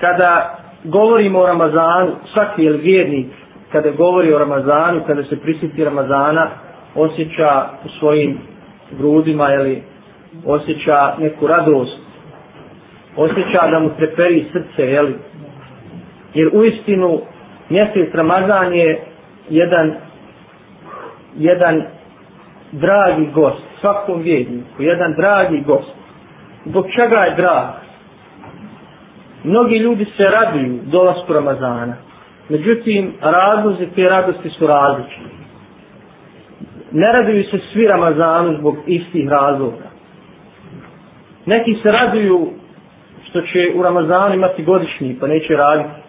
kada govorimo o Ramazanu, svaki je vjernik, kada govori o Ramazanu, kada se prisjeti Ramazana, osjeća u svojim grudima, ili osjeća neku radost, osjeća da mu treperi srce, jeli? Jer u istinu mjesec Ramazan je jedan jedan dragi gost, svakom vjedniku, jedan dragi gost. Zbog čega je drag? Mnogi ljudi se raduju dolasku Ramazana. Međutim, razlozi te radosti su različiti. Ne raduju se svi Ramazanu zbog istih razloga. Neki se raduju što će u Ramazanu imati godišnji, pa neće raditi.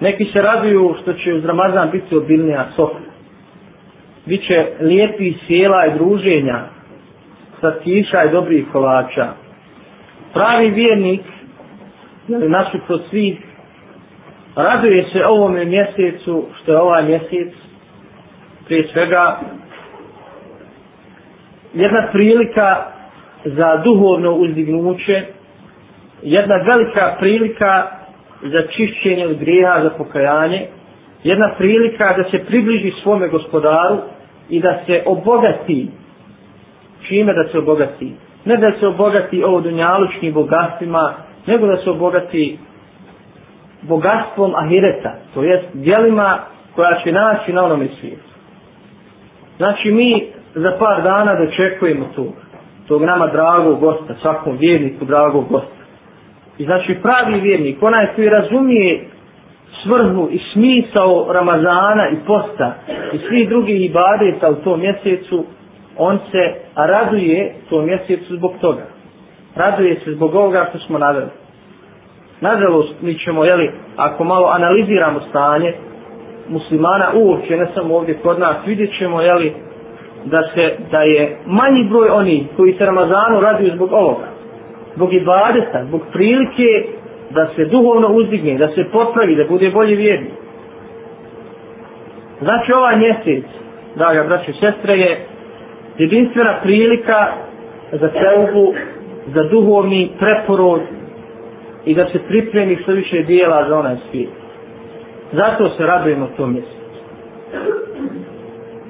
Neki se raduju što će uz Ramazan biti obilnija sofa. Biće lijepi sjela i druženja, slatkiša i dobrih kolača. Pravi vjernik, nasuprot svih, raduje se ovome mjesecu, što je ovaj mjesec, prije svega, jedna prilika za duhovno uzdignuće, jedna velika prilika za čišćenje od grijeha, za pokajanje, jedna prilika da se približi svome gospodaru i da se obogati. Čime da se obogati? Ne da se obogati ovo dunjalučnim bogatstvima nego da se obogati bogatstvom ahireta to jest dijelima koja će naći na onome svijetu znači mi za par dana dočekujemo tog tog nama dragog gosta svakom vjerniku dragog gosta i znači pravi vjernik onaj koji razumije svrhu i smisao Ramazana i posta i svih drugih ibadeta u tom mjesecu, on se raduje tom mjesecu zbog toga. Raduje se zbog ovoga što smo naveli. Nažalost, mi ćemo, jeli, ako malo analiziramo stanje muslimana uopće, ne samo ovdje kod nas, vidjet ćemo, jeli, da se, da je manji broj oni koji se Ramazanu raduju zbog ovoga. Zbog ibadeta, zbog prilike da se duhovno uzdigne, da se popravi, da bude bolje vjerni. Znači ovaj mjesec, draga braće sestre, je jedinstvena prilika za celbu, za duhovni preporod i da se pripremi što više dijela za onaj svijet. Zato se radujemo tom mjesecu.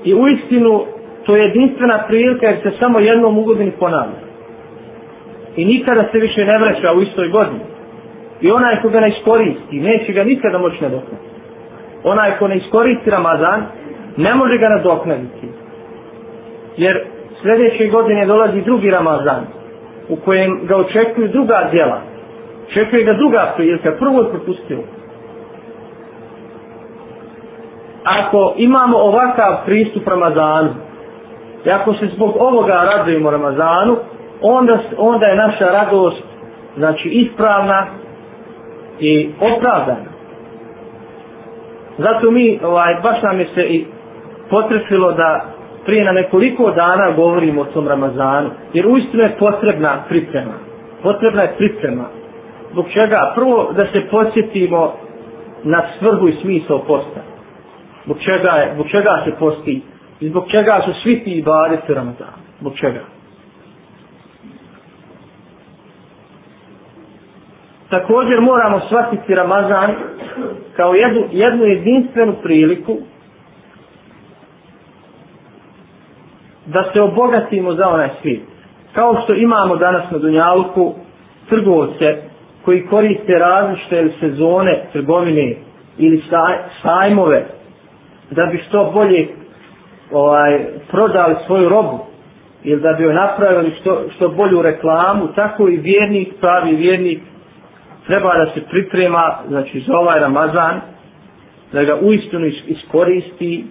I u istinu, to je jedinstvena prilika jer se samo jednom u godini ponavlja. I nikada se više ne vraća u istoj godini. I onaj ko ga ne iskoristi, neće ga nikada moći nadoknaditi. Onaj ko ne iskoristi Ramazan, ne može ga nadoknaditi. Jer sljedeće godine dolazi drugi Ramazan, u kojem ga očekuju druga djela. Čekuje ga druga prilika, prvo je propustio. Ako imamo ovakav pristup Ramazanu, i ako se zbog ovoga radujemo Ramazanu, onda, onda je naša radost znači ispravna i opravdana. Zato mi, ovaj, baš nam je se i potrefilo da prije na nekoliko dana govorimo o tom Ramazanu, jer uistinu je potrebna priprema. Potrebna je priprema. Zbog čega? Prvo da se podsjetimo na svrhu i smisao posta. Zbog čega, je, zbog čega se posti? I zbog čega su svi ti ibadeti Ramazanu? Zbog čega? također moramo shvatiti Ramazan kao jednu, jednu jedinstvenu priliku da se obogatimo za onaj svijet. Kao što imamo danas na Dunjalku trgovce koji koriste različite sezone trgovine ili sajmove da bi što bolje ovaj, prodali svoju robu ili da bi joj napravili što, što bolju reklamu, tako i vjernik, pravi vjernik treba da se priprema znači za ovaj Ramazan da ga uistinu iskoristi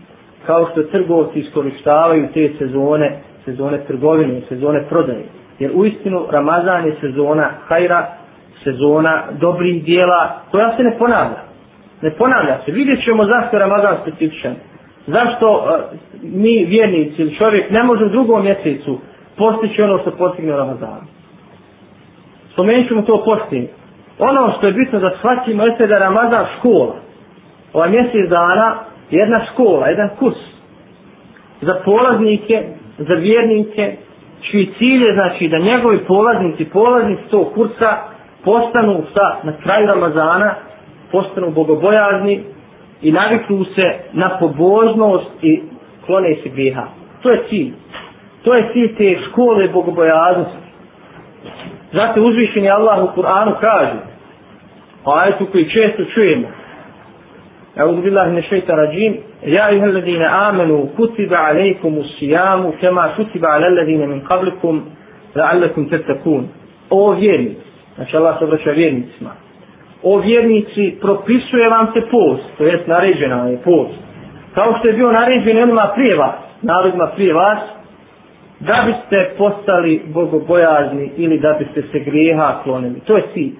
kao što trgovci iskoristavaju te sezone sezone trgovine, sezone prodaje. Jer uistinu Ramazan je sezona hajra sezona dobrih dijela koja se ne ponavlja. Ne ponavlja se, vidjet ćemo zašto je Ramazan specifičan. Zašto uh, mi vjernici ili čovjek ne može u drugom mjesecu postići ono što postigne Ramazan spomenut ćemo to postigne ono što je bitno da shvatimo jeste da Ramazan škola. Ovaj mjesec dana jedna škola, jedan kurs. Za polaznike, za vjernike, čiji cilj je znači da njegovi polaznici, polaznici tog kursa postanu sa, na kraju Ramazana, postanu bogobojazni i naviknu se na pobožnost i klone se griha. To je cilj. To je cilj te škole bogobojaznosti. Zato uzvišeni Allah u Kur'anu kaže, a ajetu koji često čujemo, أعوذ بالله من الشيطان الرجيم يا أيها الذين آمنوا كتب عليكم الصيام كما كتب على الذين من قبلكم لعلكم تتقون O vjernici, znači Allah se obraća vjernicima. O vjernici, propisuje vam se post, to jest naređena je post. Kao što je bio naređen onima prije vas, narodima prije vas, da biste postali bogobojazni ili da biste se grijeha klonili. To je cilj.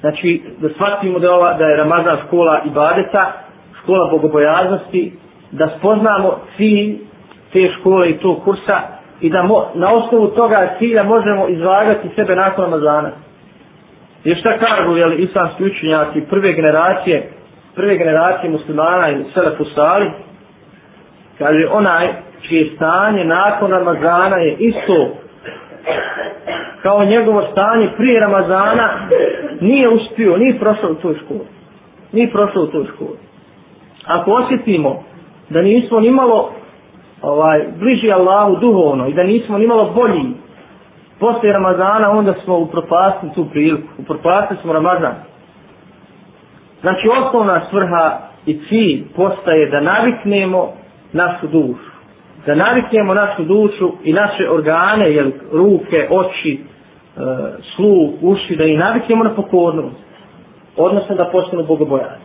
Znači, da shvatimo da, ova, da je Ramazan škola ibadeta, škola bogobojaznosti, da spoznamo cilj te škole i tog kursa i da mo, na osnovu toga cilja možemo izvagati sebe nakon Ramazana. Jer šta kažu, jel, islamski učenjaci prve generacije, prve generacije muslimana i Selefu Sali, kaže onaj čije stanje nakon Ramazana je isto kao njegovo stanje prije Ramazana nije uspio, nije prošao u toj školi. Nije prošao u toj školi. Ako osjetimo da nismo ni malo ovaj, bliži Allahu duhovno i da nismo ni malo bolji poslije Ramazana, onda smo u propasti tu priliku. U propasti smo Ramazan. Znači, osnovna svrha i cilj postaje da naviknemo našu dušu da naviknemo našu dušu i naše organe, jel, ruke, oči, e, sluh, uši, da i naviknemo na pokornost. Odnosno da postanu bogobojani.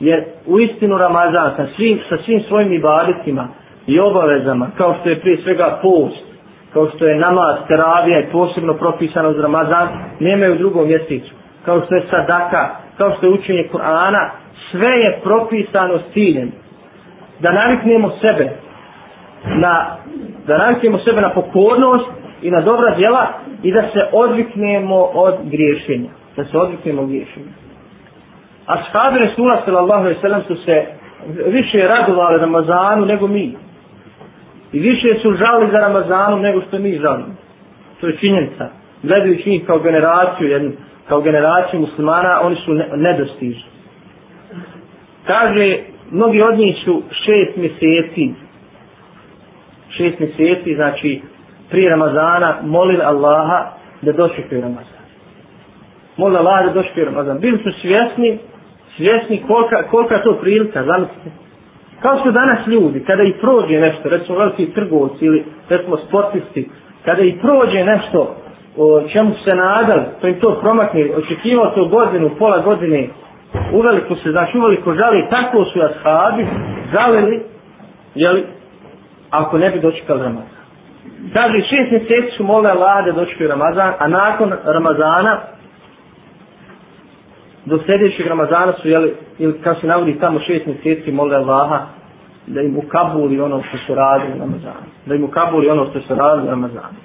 Jer u istinu Ramazan sa svim, sa svim svojim ibaditima i obavezama, kao što je prije svega post, kao što je namaz, teravija i posebno propisano za Ramazan, nemaju u drugom mjesecu. Kao što je sadaka, kao što je učenje Kur'ana, sve je propisano s ciljem da naviknemo sebe na, da naviknemo sebe na pokornost i na dobra djela i da se odviknemo od griješenja. Da se odviknemo od griješenja. A shabi Resula sallallahu alaihi sallam su se više radovali Ramazanu nego mi. I više su žali za Ramazanom nego što mi žalimo. To je činjenica. Gledajući njih kao generaciju, jednu, kao generaciju muslimana, oni su nedostižni. Kaže, mnogi od njih su šest mjeseci šest mjeseci, znači prije Ramazana, molili Allaha da dočekaju Ramazan. Molili Allaha da dočekaju Ramazan. Bili su svjesni, svjesni kolika, kolika to prilika, zamislite. Kao što danas ljudi, kada i prođe nešto, recimo veliki trgovci ili recimo sportisti, kada i prođe nešto o čemu se nadal, to im to promakne, očekivao to godinu, pola godine, uveliko se, znači uveliko žali, tako su ashabi žalili, jeli, ako ne bi dočekali Ramazan. Kaže, šest mjeseci su mole Allah da dočekaju Ramazan, a nakon Ramazana, do sljedećeg Ramazana su, jeli, ili kao se navodi tamo šest mjeseci mole Allaha, da im ukabuli ono što su radili na Ramazanu. Da im ukabuli ono što su radili na Ramazanu.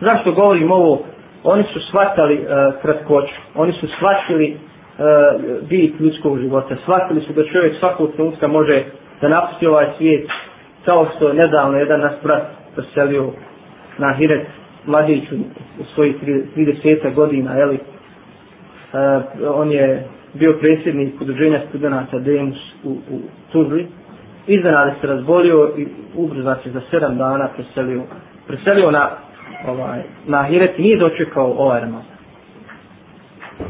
Zašto govorim ovo? Oni su shvatali uh, kratkoću. Oni su shvatili uh, bit ljudskog života. Shvatili su da čovjek svakog trenutka može da napusti ovaj svijet kao što je nedavno jedan nas brat preselio na Hiret mladiću u svojih 30 godina, jeli, uh, e, on je bio predsjednik udruženja studenta Demus u, u Tuzli. Iznenada se razbolio i ubrzo se za 7 dana preselio, preselio na, ovaj, na Hiret i nije dočekao ovaj Ramazan.